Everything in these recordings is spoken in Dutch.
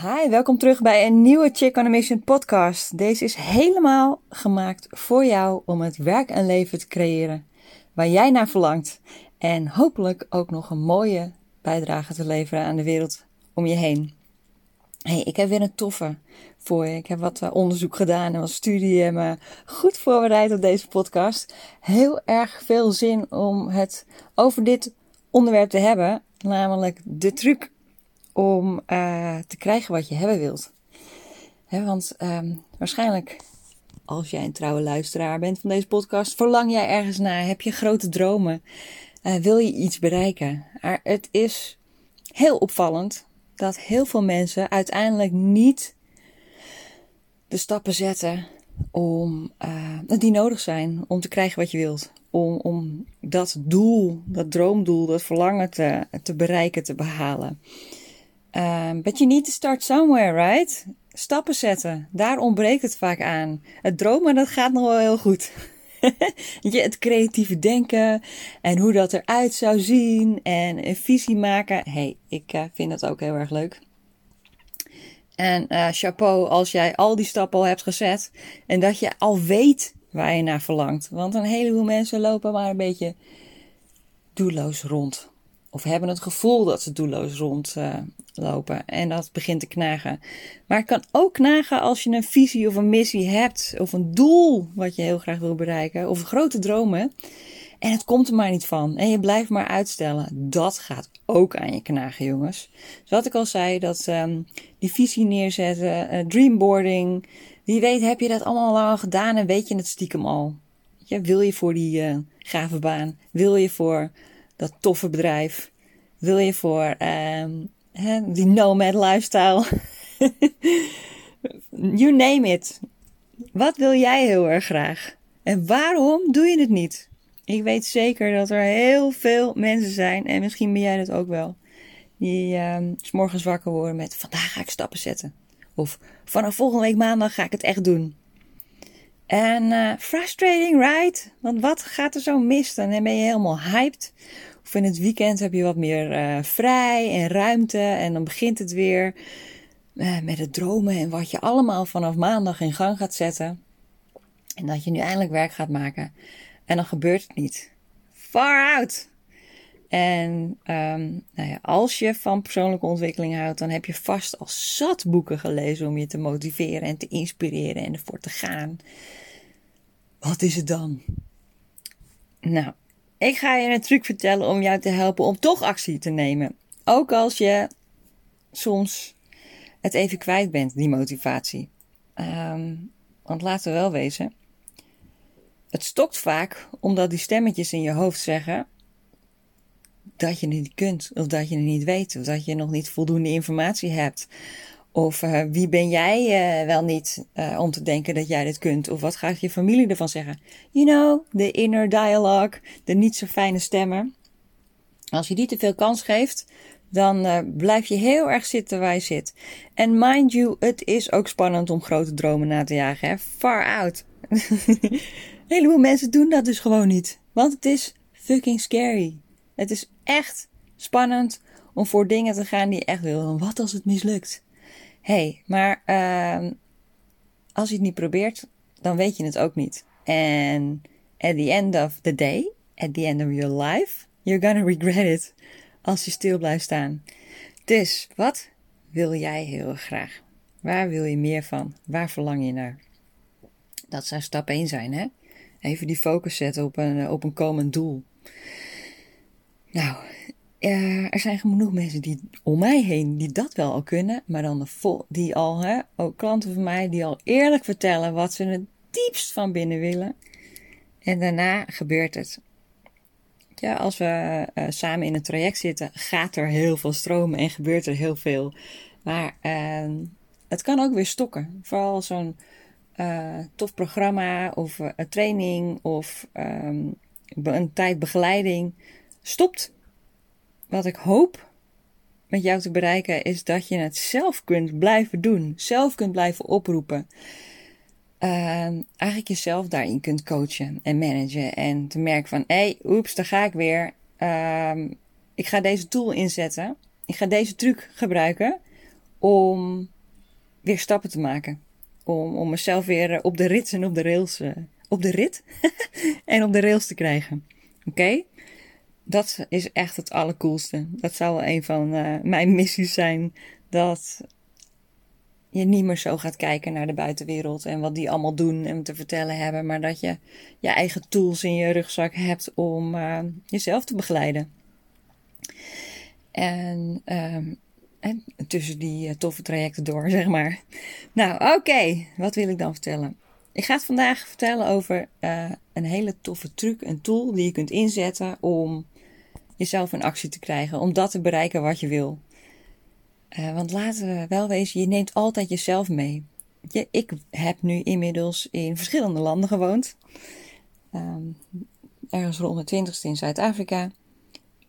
Hi, welkom terug bij een nieuwe Chick on a Mission podcast. Deze is helemaal gemaakt voor jou om het werk en leven te creëren waar jij naar verlangt. En hopelijk ook nog een mooie bijdrage te leveren aan de wereld om je heen. Hey, ik heb weer een toffe voor je. Ik heb wat eh, onderzoek gedaan en wat studie en me goed voorbereid op deze podcast. Heel erg veel zin om het over dit onderwerp te hebben, namelijk de truc om uh, te krijgen wat je hebben wilt. Want um, waarschijnlijk, als jij een trouwe luisteraar bent van deze podcast, verlang jij ergens naar, heb je grote dromen, uh, wil je iets bereiken. Maar het is heel opvallend dat heel veel mensen uiteindelijk niet de stappen zetten om, uh, die nodig zijn om te krijgen wat je wilt. Om, om dat doel, dat droomdoel, dat verlangen te, te bereiken, te behalen. Um, but you need to start somewhere, right? Stappen zetten. Daar ontbreekt het vaak aan. Het dromen, dat gaat nog wel heel goed. je, het creatieve denken en hoe dat eruit zou zien en een visie maken. hey, ik uh, vind dat ook heel erg leuk. En uh, chapeau als jij al die stappen al hebt gezet en dat je al weet waar je naar verlangt. Want een heleboel mensen lopen maar een beetje doelloos rond. Of hebben het gevoel dat ze doelloos rondlopen. en dat begint te knagen. Maar het kan ook knagen als je een visie of een missie hebt. Of een doel wat je heel graag wil bereiken. Of grote dromen. En het komt er maar niet van. En je blijft maar uitstellen. Dat gaat ook aan je knagen, jongens. Zoals ik al zei, dat um, die visie neerzetten, uh, dreamboarding. Wie weet heb je dat allemaal al gedaan en weet je het stiekem al. Wil je voor die uh, gave baan? Wil je voor dat toffe bedrijf? Wil je voor hè, die nomad lifestyle? you name it. Wat wil jij heel erg graag? En waarom doe je het niet? Ik weet zeker dat er heel veel mensen zijn, en misschien ben jij dat ook wel, die um, s morgens wakker worden met: vandaag ga ik stappen zetten. Of vanaf volgende week maandag ga ik het echt doen. En uh, frustrating, right? Want wat gaat er zo mis? Dan ben je helemaal hyped. Of in het weekend heb je wat meer uh, vrij en ruimte. En dan begint het weer uh, met het dromen en wat je allemaal vanaf maandag in gang gaat zetten. En dat je nu eindelijk werk gaat maken. En dan gebeurt het niet. Far out! En um, nou ja, als je van persoonlijke ontwikkeling houdt, dan heb je vast al zat boeken gelezen om je te motiveren en te inspireren en ervoor te gaan. Wat is het dan? Nou, ik ga je een truc vertellen om jou te helpen om toch actie te nemen. Ook als je soms het even kwijt bent, die motivatie. Um, want laten we wel wezen. Het stokt vaak omdat die stemmetjes in je hoofd zeggen dat je het niet kunt, of dat je het niet weet, of dat je nog niet voldoende informatie hebt. Of uh, wie ben jij uh, wel niet uh, om te denken dat jij dit kunt? Of wat gaat je familie ervan zeggen? You know, de inner dialogue, de niet zo fijne stemmen. Als je die te veel kans geeft, dan blijf je heel erg zitten waar je zit. En mind you, het is ook spannend om grote dromen na te jagen. Far out. Een heleboel mensen doen dat dus gewoon niet. Want het is fucking scary. Het is echt spannend om voor dingen te gaan die je echt wil. Wat als het mislukt? Hey, maar uh, als je het niet probeert, dan weet je het ook niet. En at the end of the day, at the end of your life, you're gonna regret it als je stil blijft staan. Dus wat wil jij heel graag? Waar wil je meer van? Waar verlang je naar? Dat zou stap 1 zijn, hè? Even die focus zetten op een, op een komend doel. Nou, uh, er zijn genoeg mensen die om mij heen die dat wel al kunnen, maar dan vol, die al, hè, ook klanten van mij, die al eerlijk vertellen wat ze het diepst van binnen willen. En daarna gebeurt het. Ja, als we uh, samen in een traject zitten, gaat er heel veel stromen en gebeurt er heel veel. Maar uh, het kan ook weer stokken. Vooral zo'n uh, tof programma of een training of um, een tijd begeleiding stopt wat ik hoop met jou te bereiken is dat je het zelf kunt blijven doen. Zelf kunt blijven oproepen. Uh, eigenlijk jezelf daarin kunt coachen en managen. En te merken van, hé, hey, oeps, daar ga ik weer. Uh, ik ga deze tool inzetten. Ik ga deze truc gebruiken om weer stappen te maken. Om, om mezelf weer op de rit en op de rails, uh, op de rit en op de rails te krijgen. Oké? Dat is echt het allercoolste. Dat zou wel een van uh, mijn missies zijn. Dat je niet meer zo gaat kijken naar de buitenwereld en wat die allemaal doen en te vertellen hebben, maar dat je je eigen tools in je rugzak hebt om uh, jezelf te begeleiden. En, um, en tussen die uh, toffe trajecten door, zeg maar. Nou, oké, wat wil ik dan vertellen? Ik ga het vandaag vertellen over een hele toffe truc, een tool die je kunt inzetten om jezelf in actie te krijgen, om dat te bereiken wat je wil. Uh, want laten we wel wezen, je neemt altijd jezelf mee. Je, ik heb nu inmiddels in verschillende landen gewoond. Um, ergens rond de twintigste in Zuid-Afrika.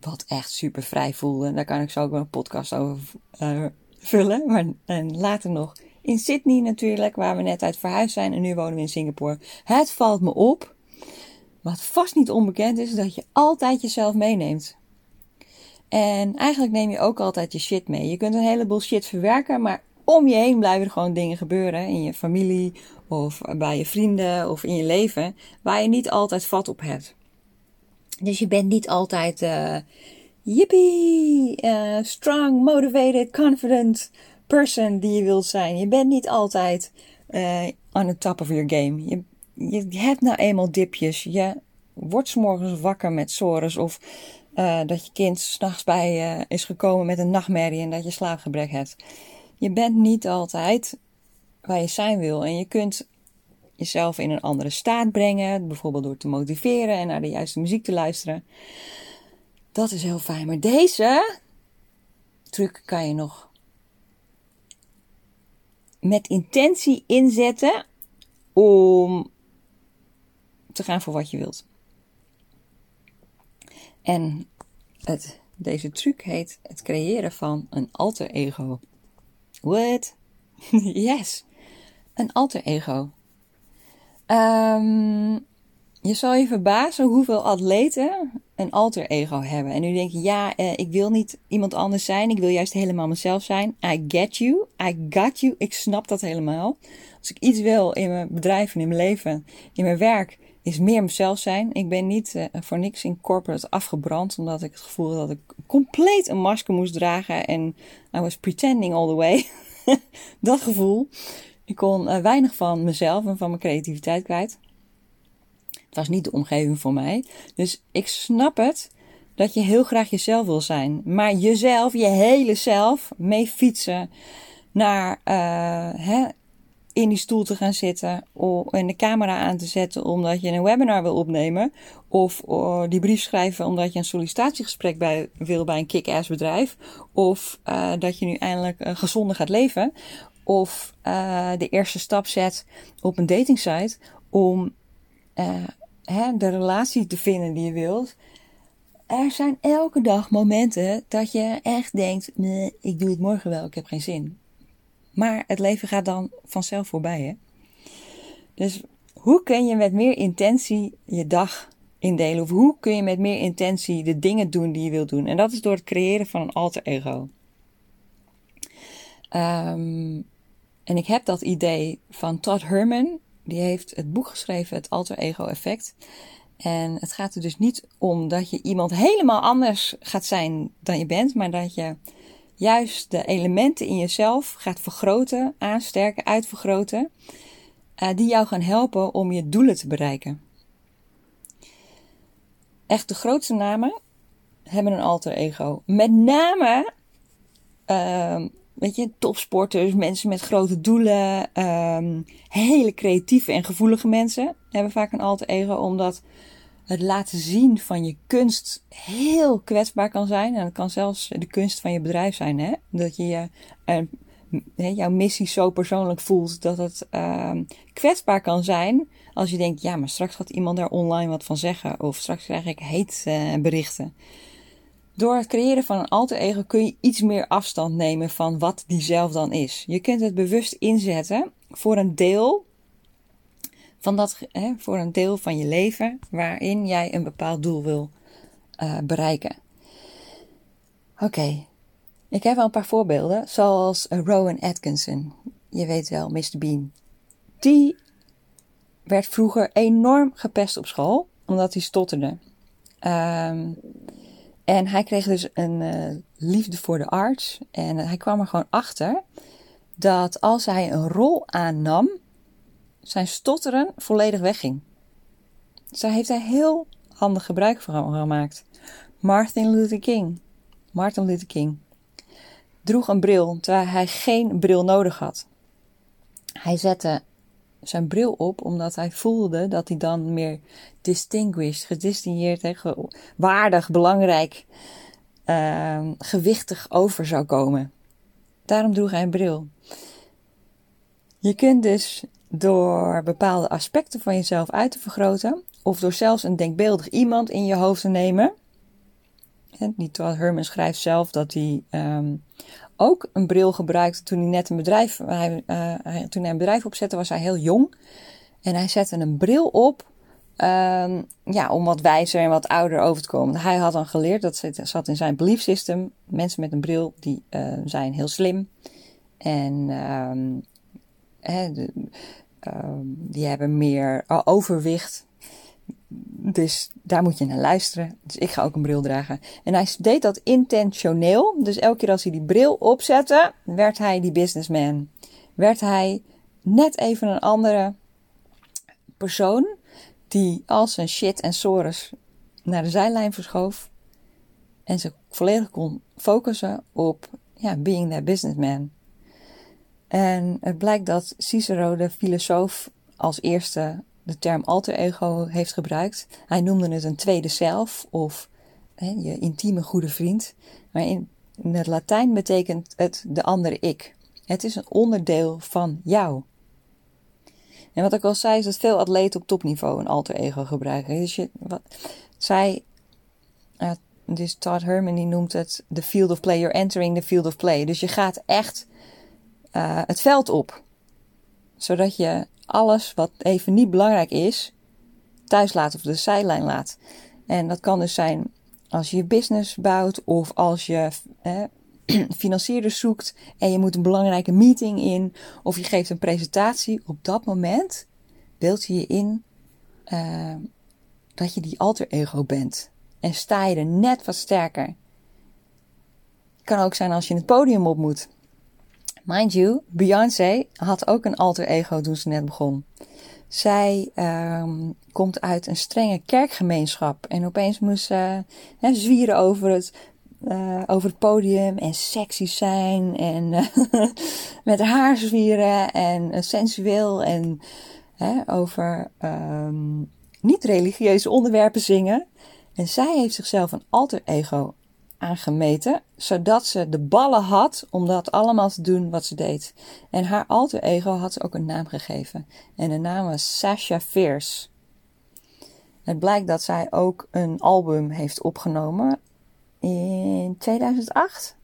Wat echt super vrij voelde. Daar kan ik zo ook een podcast over uh, vullen. Maar en later nog in Sydney natuurlijk, waar we net uit verhuisd zijn. En nu wonen we in Singapore. Het valt me op. Wat vast niet onbekend is, dat je altijd jezelf meeneemt. En eigenlijk neem je ook altijd je shit mee. Je kunt een heleboel shit verwerken, maar om je heen blijven er gewoon dingen gebeuren. In je familie, of bij je vrienden, of in je leven, waar je niet altijd vat op hebt. Dus je bent niet altijd, uh, yippie, uh, strong, motivated, confident person die je wilt zijn. Je bent niet altijd uh, on the top of your game. Je, je hebt nou eenmaal dipjes. Je wordt morgens wakker met sores of uh, dat je kind s'nachts bij uh, is gekomen met een nachtmerrie en dat je slaapgebrek hebt. Je bent niet altijd waar je zijn wil. En je kunt jezelf in een andere staat brengen, bijvoorbeeld door te motiveren en naar de juiste muziek te luisteren. Dat is heel fijn. Maar deze truc kan je nog met intentie inzetten om te gaan voor wat je wilt. En het, deze truc heet het creëren van een alter ego. What? yes, een alter ego. Um, je zal je verbazen hoeveel atleten een alter ego hebben. En nu denk je, ja, eh, ik wil niet iemand anders zijn. Ik wil juist helemaal mezelf zijn. I get you. I got you. Ik snap dat helemaal. Als ik iets wil in mijn bedrijf en in mijn leven, in mijn werk, is meer mezelf zijn. Ik ben niet uh, voor niks in corporate afgebrand, omdat ik het gevoel had dat ik compleet een masker moest dragen en I was pretending all the way. dat gevoel. Ik kon uh, weinig van mezelf en van mijn creativiteit kwijt. Het was niet de omgeving voor mij. Dus ik snap het dat je heel graag jezelf wil zijn. Maar jezelf, je hele zelf, mee fietsen naar uh, hè, in die stoel te gaan zitten en de camera aan te zetten omdat je een webinar wil opnemen. Of die brief schrijven omdat je een sollicitatiegesprek bij, wil bij een kick-ass bedrijf. Of uh, dat je nu eindelijk uh, gezonder gaat leven. Of uh, de eerste stap zet op een datingsite om hè, de relatie te vinden die je wilt. Er zijn elke dag momenten dat je echt denkt: nee, ik doe het morgen wel, ik heb geen zin. Maar het leven gaat dan vanzelf voorbij, hè? Dus hoe kun je met meer intentie je dag indelen? Of hoe kun je met meer intentie de dingen doen die je wilt doen? En dat is door het creëren van een alter ego. Um, en ik heb dat idee van Todd Herman. Die heeft het boek geschreven, Het Alter Ego Effect. En het gaat er dus niet om dat je iemand helemaal anders gaat zijn dan je bent, maar dat je juist de elementen in jezelf gaat vergroten, aansterken, uitvergroten, uh, die jou gaan helpen om je doelen te bereiken. Echt de grootste namen hebben een alter ego. Met name, uh, weet je, topsporters, mensen met grote doelen, uh, hele creatieve en gevoelige mensen hebben vaak een alter ego, omdat het laten zien van je kunst heel kwetsbaar kan zijn. En het kan zelfs de kunst van je bedrijf zijn. Hè? Dat je je, uh, jouw missie zo persoonlijk voelt dat het uh, kwetsbaar kan zijn. Als je denkt, ja, maar straks gaat iemand daar online wat van zeggen. Of straks krijg ik heet uh, berichten. Door het creëren van een alter ego kun je iets meer afstand nemen van wat die zelf dan is. Je kunt het bewust inzetten voor een deel van dat, hè, voor een deel van je leven waarin jij een bepaald doel wil uh, bereiken. Oké. Ik heb wel een paar voorbeelden, zoals Rowan Atkinson. Je weet wel, Mr. Bean. Die werd vroeger enorm gepest op school, omdat hij stotterde. Um, en hij kreeg dus een uh, liefde voor de arts. En hij kwam er gewoon achter dat als hij een rol aannam, zijn stotteren volledig wegging. Daar heeft hij heel handig gebruik van gemaakt. Martin Luther King. Martin Luther King droeg een bril terwijl hij geen bril nodig had. Hij zette zijn bril op omdat hij voelde dat hij dan meer distinguished, gedistingueerd, waardig, belangrijk, uh, gewichtig over zou komen. Daarom droeg hij een bril. Je kunt dus door bepaalde aspecten van jezelf uit te vergroten, of door zelfs een denkbeeldig iemand in je hoofd te nemen. Herman schrijft zelf dat hij um, ook een bril gebruikte toen hij net een bedrijf, hij, uh, toen hij een bedrijf opzette, was hij heel jong. En hij zette een bril op um, ja, om wat wijzer en wat ouder over te komen. Hij had dan geleerd, dat zat in zijn belief system, mensen met een bril die uh, zijn heel slim. En de, die hebben meer overwicht. Dus daar moet je naar luisteren. Dus ik ga ook een bril dragen. En hij deed dat intentioneel. Dus elke keer als hij die bril opzette, werd hij die businessman. Werd hij net even een andere persoon die al zijn shit en sores naar de zijlijn verschoof. En zich volledig kon focussen op ja, being that businessman. En het blijkt dat Cicero, de filosoof, als eerste de term alter ego heeft gebruikt. Hij noemde het een tweede zelf of hè, je intieme goede vriend. Maar in, het Latijn betekent het de andere ik. Het is een onderdeel van jou. En wat ik al zei, is dat veel atleten op topniveau een alter ego gebruiken. Dus je, wat, zij, uh, dus Todd Herman die noemt het the field of play. You're entering the field of play. Dus je gaat echt uh, het veld op. Zodat je alles wat even niet belangrijk is, thuis laat of de zijlijn laat. En dat kan dus zijn als je je business bouwt of als je eh, financierders zoekt en je moet een belangrijke meeting in of je geeft een presentatie. Op dat moment beeld je je in uh, dat je die alter ego bent. En sta je er net wat sterker. Kan ook zijn als je het podium op moet. Mind you, Beyoncé had ook een alter ego toen ze net begon. Zij um, komt uit een strenge kerkgemeenschap en opeens moest ze zwieren over het, uh, over podium en sexy zijn en met haar zwieren en sensueel en over um, niet-religieuze onderwerpen zingen. En zij heeft zichzelf een alter ego aangemeten, zodat ze de ballen had om dat allemaal te doen wat ze deed. En haar alter ego had ze ook een naam gegeven. En de naam was Sasha Fierce. Het blijkt dat zij ook een album heeft opgenomen in 2008.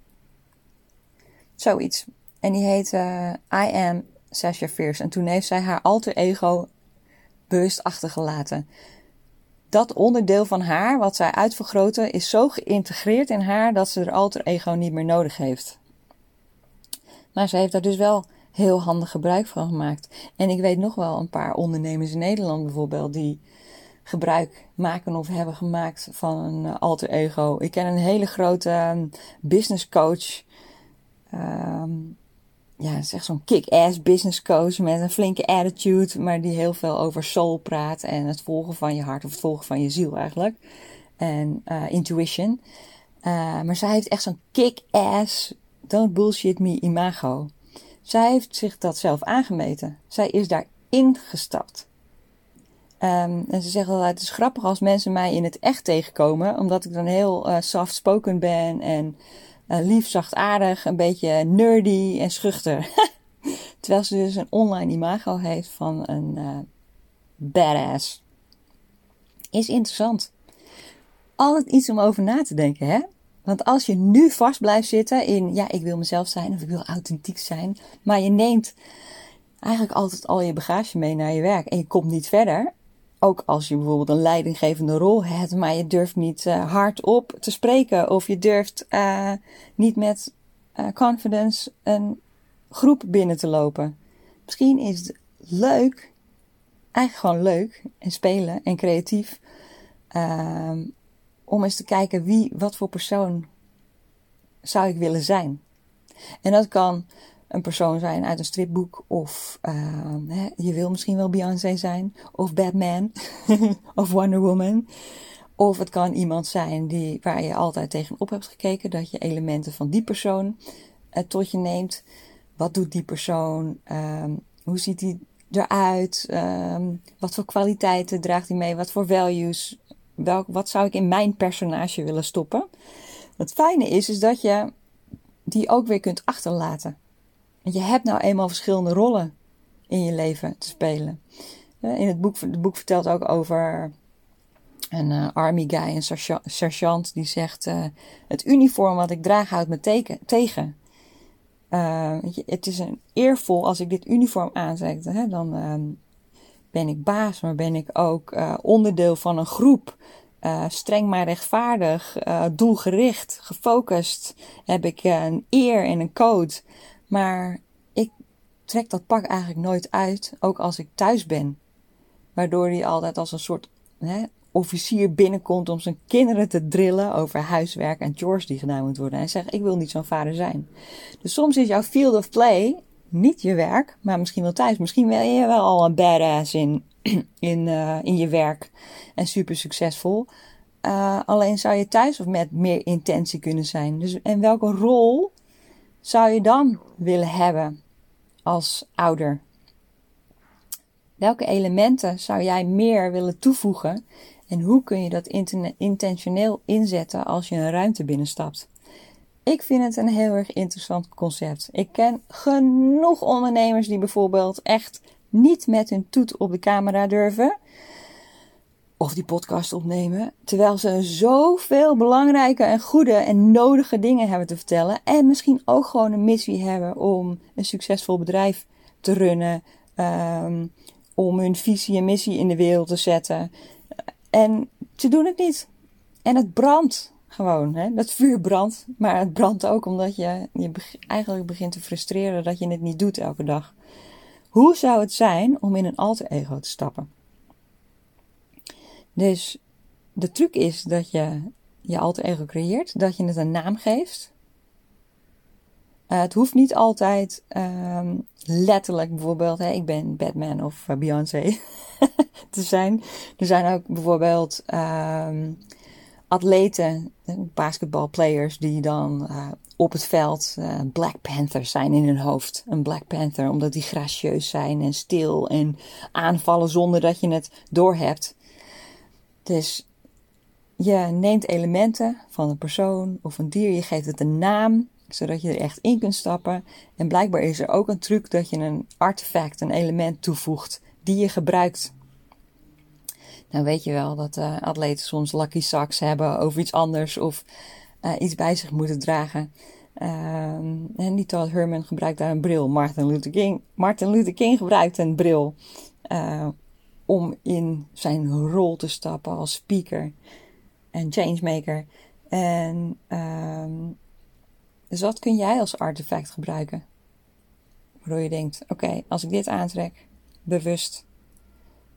Zoiets. En die heet uh, I Am Sasha Fierce. En toen heeft zij haar alter ego bewust achtergelaten dat onderdeel van haar, wat zij uitvergroten, is zo geïntegreerd in haar dat ze er alter ego niet meer nodig heeft. Maar ze heeft daar dus wel heel handig gebruik van gemaakt. En ik weet nog wel een paar ondernemers in Nederland bijvoorbeeld die gebruik maken of hebben gemaakt van een eh, alter ego. Ik ken een hele grote ehm, business coach. Um, ja, echt zo'n kick-ass business coach met een flinke attitude, maar die heel veel over soul praat en het volgen van je hart of het volgen van je ziel eigenlijk. En uh, intuition. Uh, maar zij heeft echt zo'n kick-ass, don't bullshit me imago. Zij heeft zich dat zelf aangemeten. Zij is daarin gestapt. Um, en ze zeggen altijd, het is grappig als mensen mij in het echt tegenkomen, omdat ik dan heel uh, soft spoken ben en lief, zachtaardig, een beetje nerdy en schuchter. Terwijl ze dus een online imago heeft van een uh, badass. Is interessant. Altijd iets om over na te denken, hè? Want als je nu vast blijft zitten in, ja, ik wil mezelf zijn of ik wil authentiek zijn, maar je neemt eigenlijk altijd al je bagage mee naar je werk en je komt niet verder, ook als je bijvoorbeeld een leidinggevende rol hebt, maar je durft niet uh, hardop te spreken of je durft uh, niet met uh, confidence een groep binnen te lopen. Misschien is het leuk, eigenlijk gewoon leuk en spelen en creatief, om eens te kijken wie, wat voor persoon zou ik willen zijn. En dat kan een persoon zijn uit een stripboek. Of uh, hè, je wil misschien wel Beyoncé zijn. Of Batman. of Wonder Woman. Of het kan iemand zijn die, waar je altijd tegenop hebt gekeken. Dat je elementen van die persoon uh, tot je neemt. Wat doet die persoon? Um, hoe ziet die eruit? Um, wat voor kwaliteiten draagt hij mee? Wat voor values? Welk, wat zou ik in mijn personage willen stoppen? Het fijne is, is dat je die ook weer kunt achterlaten. Je hebt nou eenmaal verschillende rollen in je leven te spelen. In het boek, het boek vertelt ook over een uh, army guy, een sergeant, die zegt: uh, Het uniform wat ik draag houdt me tegen. Uh, het is een eervol als ik dit uniform aanzet. Hè, dan ehm, ben ik baas, maar ben ik ook onderdeel van een groep. streng maar rechtvaardig, doelgericht, gefocust. Heb ik een eer en een code. Maar ik trek dat pak eigenlijk nooit uit, ook als ik thuis ben. Waardoor hij altijd als een soort hè, officier binnenkomt om zijn kinderen te drillen over huiswerk en chores die gedaan moet worden. En zegt, ik wil niet zo'n vader zijn. Dus soms is jouw field of play niet je werk, maar misschien wel thuis. Misschien ben je wel al een badass in, in, uh, in je werk en super succesvol. Uh, alleen zou je thuis of met meer intentie kunnen zijn. Dus en welke rol zou je dan willen hebben als ouder? Welke elementen zou jij meer willen toevoegen en hoe kun je dat intentioneel inzetten als je een ruimte binnenstapt? Ik vind het een heel erg interessant concept. Ik ken genoeg ondernemers die bijvoorbeeld echt niet met hun toet op de camera durven of die podcast opnemen. Terwijl ze zoveel belangrijke en goede en nodige dingen hebben te vertellen. En misschien ook gewoon een missie hebben om een succesvol bedrijf te runnen. Um, om hun visie en missie in de wereld te zetten. En ze doen het niet. En het brandt gewoon. Hè? Dat vuur brandt. Maar het brandt ook omdat je, je eigenlijk begint te frustreren dat je het niet doet elke dag. Hoe zou het zijn om in een alter ego te stappen? Dus de truc is dat je je alter ego creëert, dat je het een naam geeft. Uh, het hoeft niet altijd um, letterlijk bijvoorbeeld, hè, ik ben Batman of uh, Beyoncé te zijn. Er zijn ook bijvoorbeeld um, atleten, basketbalplayers, die dan uh, op het veld Black Panthers zijn in hun hoofd. Een Black Panther, omdat die gracieus zijn en stil en aanvallen zonder dat je het doorhebt. Dus je neemt elementen van een persoon of een dier, je geeft het een naam, zodat je er echt in kunt stappen. En blijkbaar is er ook een truc dat je een artefact, een element toevoegt die je gebruikt. Nou weet je wel dat uh, atleten soms lucky socks hebben over iets anders of uh, iets bij zich moeten dragen. Uh, en die Todd Herman gebruikt daar een bril. Martin Luther King, Martin Luther King gebruikt een bril. Om in zijn rol te stappen als speaker en changemaker. En um, dus wat kun jij als artefact gebruiken? Waardoor je denkt: oké, als ik dit aantrek, bewust,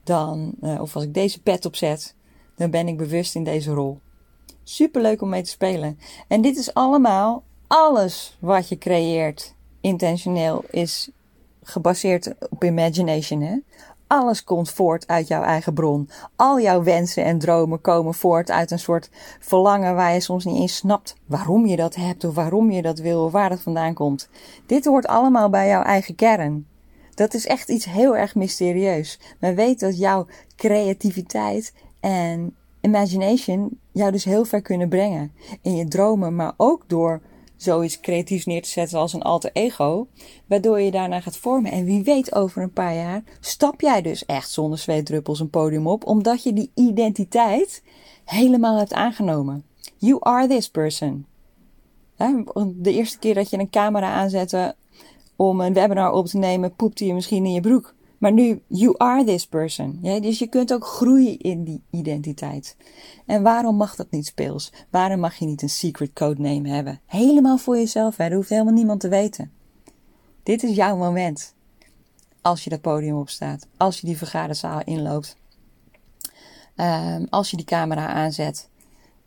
dan, uh, of als ik deze pet opzet, dan ben ik bewust in deze rol. Super leuk om mee te spelen. En dit is allemaal, alles wat je creëert, intentioneel, is gebaseerd op imagination. Hè? Alles komt voort uit jouw eigen bron. Al jouw wensen en dromen komen voort uit een soort verlangen waar je soms niet eens snapt waarom je dat hebt of waarom je dat wil of waar het vandaan komt. Dit hoort allemaal bij jouw eigen kern. Dat is echt iets heel erg mysterieus. Maar weet dat jouw creativiteit en imagination jou dus heel ver kunnen brengen in je dromen, maar ook door zoiets creatiefs neer te zetten als een alter ego, waardoor je daarna gaat vormen. En wie weet, over een paar jaar stap jij dus echt zonder zweetdruppels een podium op, omdat je die identiteit helemaal hebt aangenomen. You are this person. De eerste keer dat je een camera aanzette om een webinar op te nemen, poepte je misschien in je broek. Maar nu, you are this person. Ja, dus je kunt ook groeien in die identiteit. En waarom mag dat niet speels? Waarom mag je niet een secret codename hebben? Helemaal voor jezelf, hè? Hoeft helemaal niemand te weten. Dit is jouw moment. Als je dat podium opstaat. Als je die vergaderzaal inloopt. Um, als je die camera aanzet.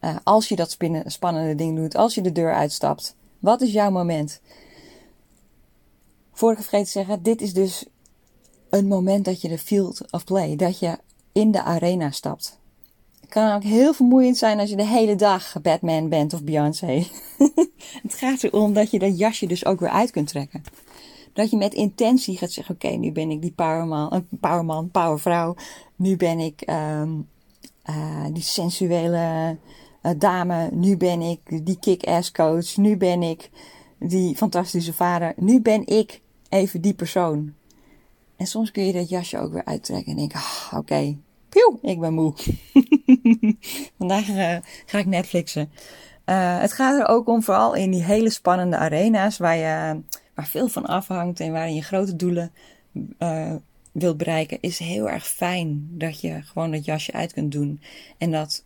Uh, als je dat spannende ding doet. Als je de deur uitstapt. Wat is jouw moment? Voor ik vergeet te zeggen, dit is dus een moment dat je de field of play, dat je in de arena stapt. Het kan ook heel vermoeiend zijn als je de hele dag Batman bent of Beyoncé. het gaat erom dat je dat jasje dus ook weer uit kunt trekken. Dat je met intentie gaat zeggen: Oké, nu ben ik die powerman, uh, powerman, powervrouw. Nu ben ik um, uh, die sensuele uh, dame. Nu ben ik die kick-ass coach. Nu ben ik die fantastische vader. Nu ben ik even die persoon. En soms kun je dat jasje ook weer uittrekken en denken, ah, oké, okay. ik ben moe. Vandaag uh, ga ik Netflixen. Uh, het gaat er ook om, vooral in die hele spannende arena's waar, je, waar veel van afhangt en waarin je grote doelen uh, wilt bereiken, is heel erg fijn dat je gewoon dat jasje uit kunt doen. En dat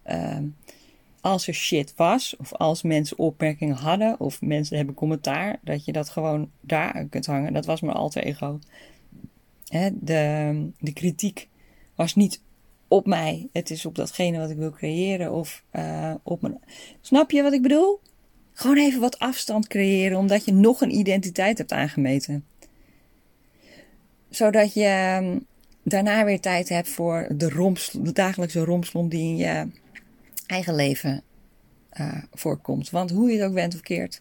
als er shit was, of als mensen opmerkingen hadden, of mensen hebben commentaar, dat je dat gewoon daar kunt hangen. Dat was mijn alter ego. De, de kritiek was niet op mij. Het is op datgene wat ik wil creëren. Of uh, op mijn. Snap je wat ik bedoel? Gewoon even wat afstand creëren, omdat je nog een identiteit hebt aangemeten. Zodat je um, daarna weer tijd hebt voor de, romps, de dagelijkse rompslomp die in je eigen leven uh, voorkomt. Want hoe je het ook bent of keert.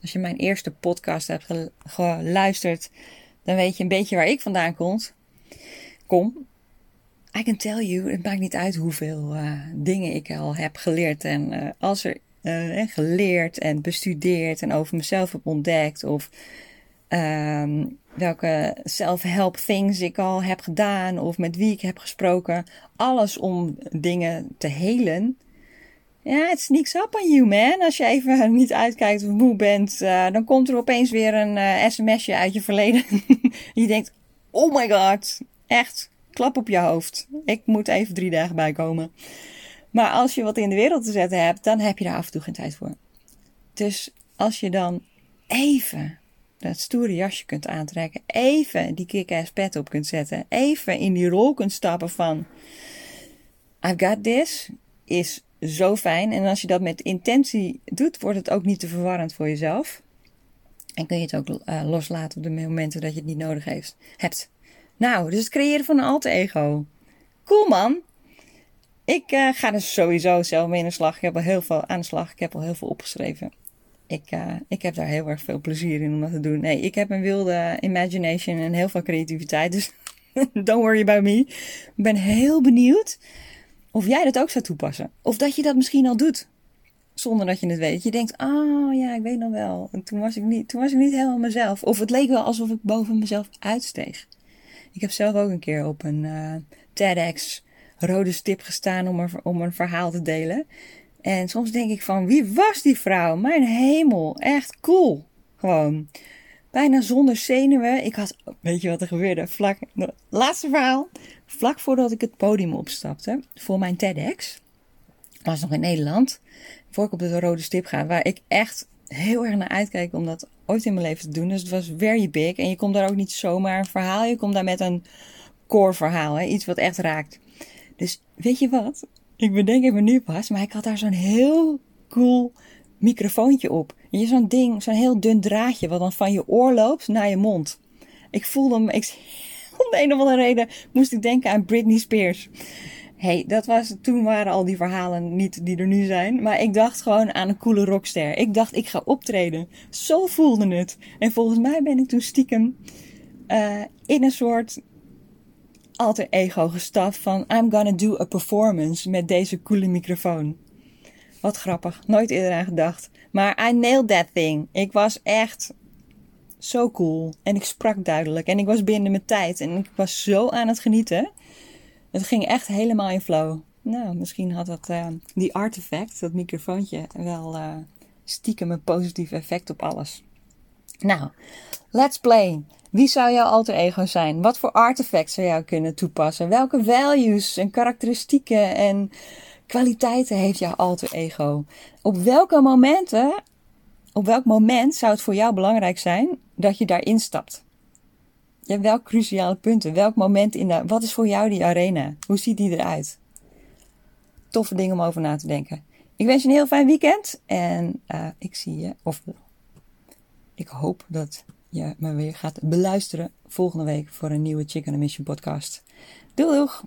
Als je mijn eerste podcast hebt geluisterd, dan weet je een beetje waar ik vandaan komt, kom. I can tell you, het maakt niet uit hoeveel uh, dingen ik al heb geleerd. En uh, als er uh, geleerd en bestudeerd en over mezelf heb ontdekt, of um, welke self-help things ik al heb gedaan, of met wie ik heb gesproken, alles om dingen te helen ja, het sneaks up on you, man. Als je even niet uitkijkt of moe bent, uh, dan komt er opeens weer een uh, sms'je uit je verleden. je denkt, oh my god, echt, klap op je hoofd. Ik moet even drie dagen bijkomen. Maar als je wat in de wereld te zetten hebt, dan heb je daar af en toe geen tijd voor. Dus als je dan even dat stoere jasje kunt aantrekken, even die kick-ass pet op kunt zetten, even in die rol kunt stappen van I've got this, is zo fijn. En als je dat met intentie doet, wordt het ook niet te verwarrend voor jezelf. En kun je het ook uh, loslaten op de momenten dat je het niet nodig hebt. Nou, dus het creëren van een alter ego. Cool man. Ik uh, ga dus sowieso zelf mee aan de slag. Ik heb al heel veel aan de slag. Ik heb al heel veel opgeschreven. Ik, uh, ik heb daar heel erg veel plezier in om dat te doen. Nee, ik heb een wilde imagination en heel veel creativiteit. Dus don't worry about me. Ik ben heel benieuwd of jij dat ook zou toepassen. Of dat je dat misschien al doet. Zonder dat je het weet. Je denkt, oh ja, ik weet nog wel. En toen was ik niet, toen was ik niet helemaal mezelf. Of het leek wel alsof ik boven mezelf uitsteeg. Ik heb zelf ook een keer op een uh, TEDx rode stip gestaan om, er, om een verhaal te delen. En soms denk ik van, wie was die vrouw? Mijn hemel, echt cool. Gewoon. Bijna zonder zenuwen. Ik had, weet je wat er gebeurde? Vlak, laatste verhaal vlak voordat ik het podium opstapte voor mijn TEDx, was nog in Nederland, voor ik op de rode stip ga, waar ik echt heel erg naar uitkijk om dat ooit in mijn leven te doen. Dus het was very big. En je komt daar ook niet zomaar een verhaal, je komt daar met een core verhaal, hè? iets wat echt raakt. Dus weet je wat? Ik bedenk even nu pas, maar ik had daar zo'n heel cool microfoontje op. Je zo'n ding, zo'n heel dun draadje wat dan van je oor loopt naar je mond. Ik voelde me, ik, om de een of andere reden moest ik denken aan Britney Spears. hey, dat was, toen waren al die verhalen niet die er nu zijn. Maar ik dacht gewoon aan een coole rockster. Ik dacht, ik ga optreden. Zo voelde het. En volgens mij ben ik toen stiekem uh, in een soort alter ego gestapt van... I'm gonna do a performance met deze coole microfoon. Wat grappig. Nooit eerder aan gedacht. Maar I nailed that thing. Ik was echt zo cool. En ik sprak duidelijk. En ik was binnen mijn tijd. En ik was zo aan het genieten. Het ging echt helemaal in flow. Nou, misschien had dat, uh, die artefact, dat microfoontje, wel uh, stiekem een positief effect op alles. Nou, let's play. Wie zou jouw alter ego zijn? Wat voor artefacts zou jou kunnen toepassen? Welke values en karakteristieken en kwaliteiten heeft jouw alter ego? Op welke momenten, op welk moment zou het voor jou belangrijk zijn dat je daarin stapt? Ja, welk cruciale punten? Welk moment in de, wat is voor jou die arena? Hoe ziet die eruit? Toffe dingen om over na te denken. Ik wens je een heel fijn weekend en uh, ik zie je, of ik hoop dat je me weer gaat beluisteren volgende week voor een nieuwe Chicken Mission podcast. Doei doeg!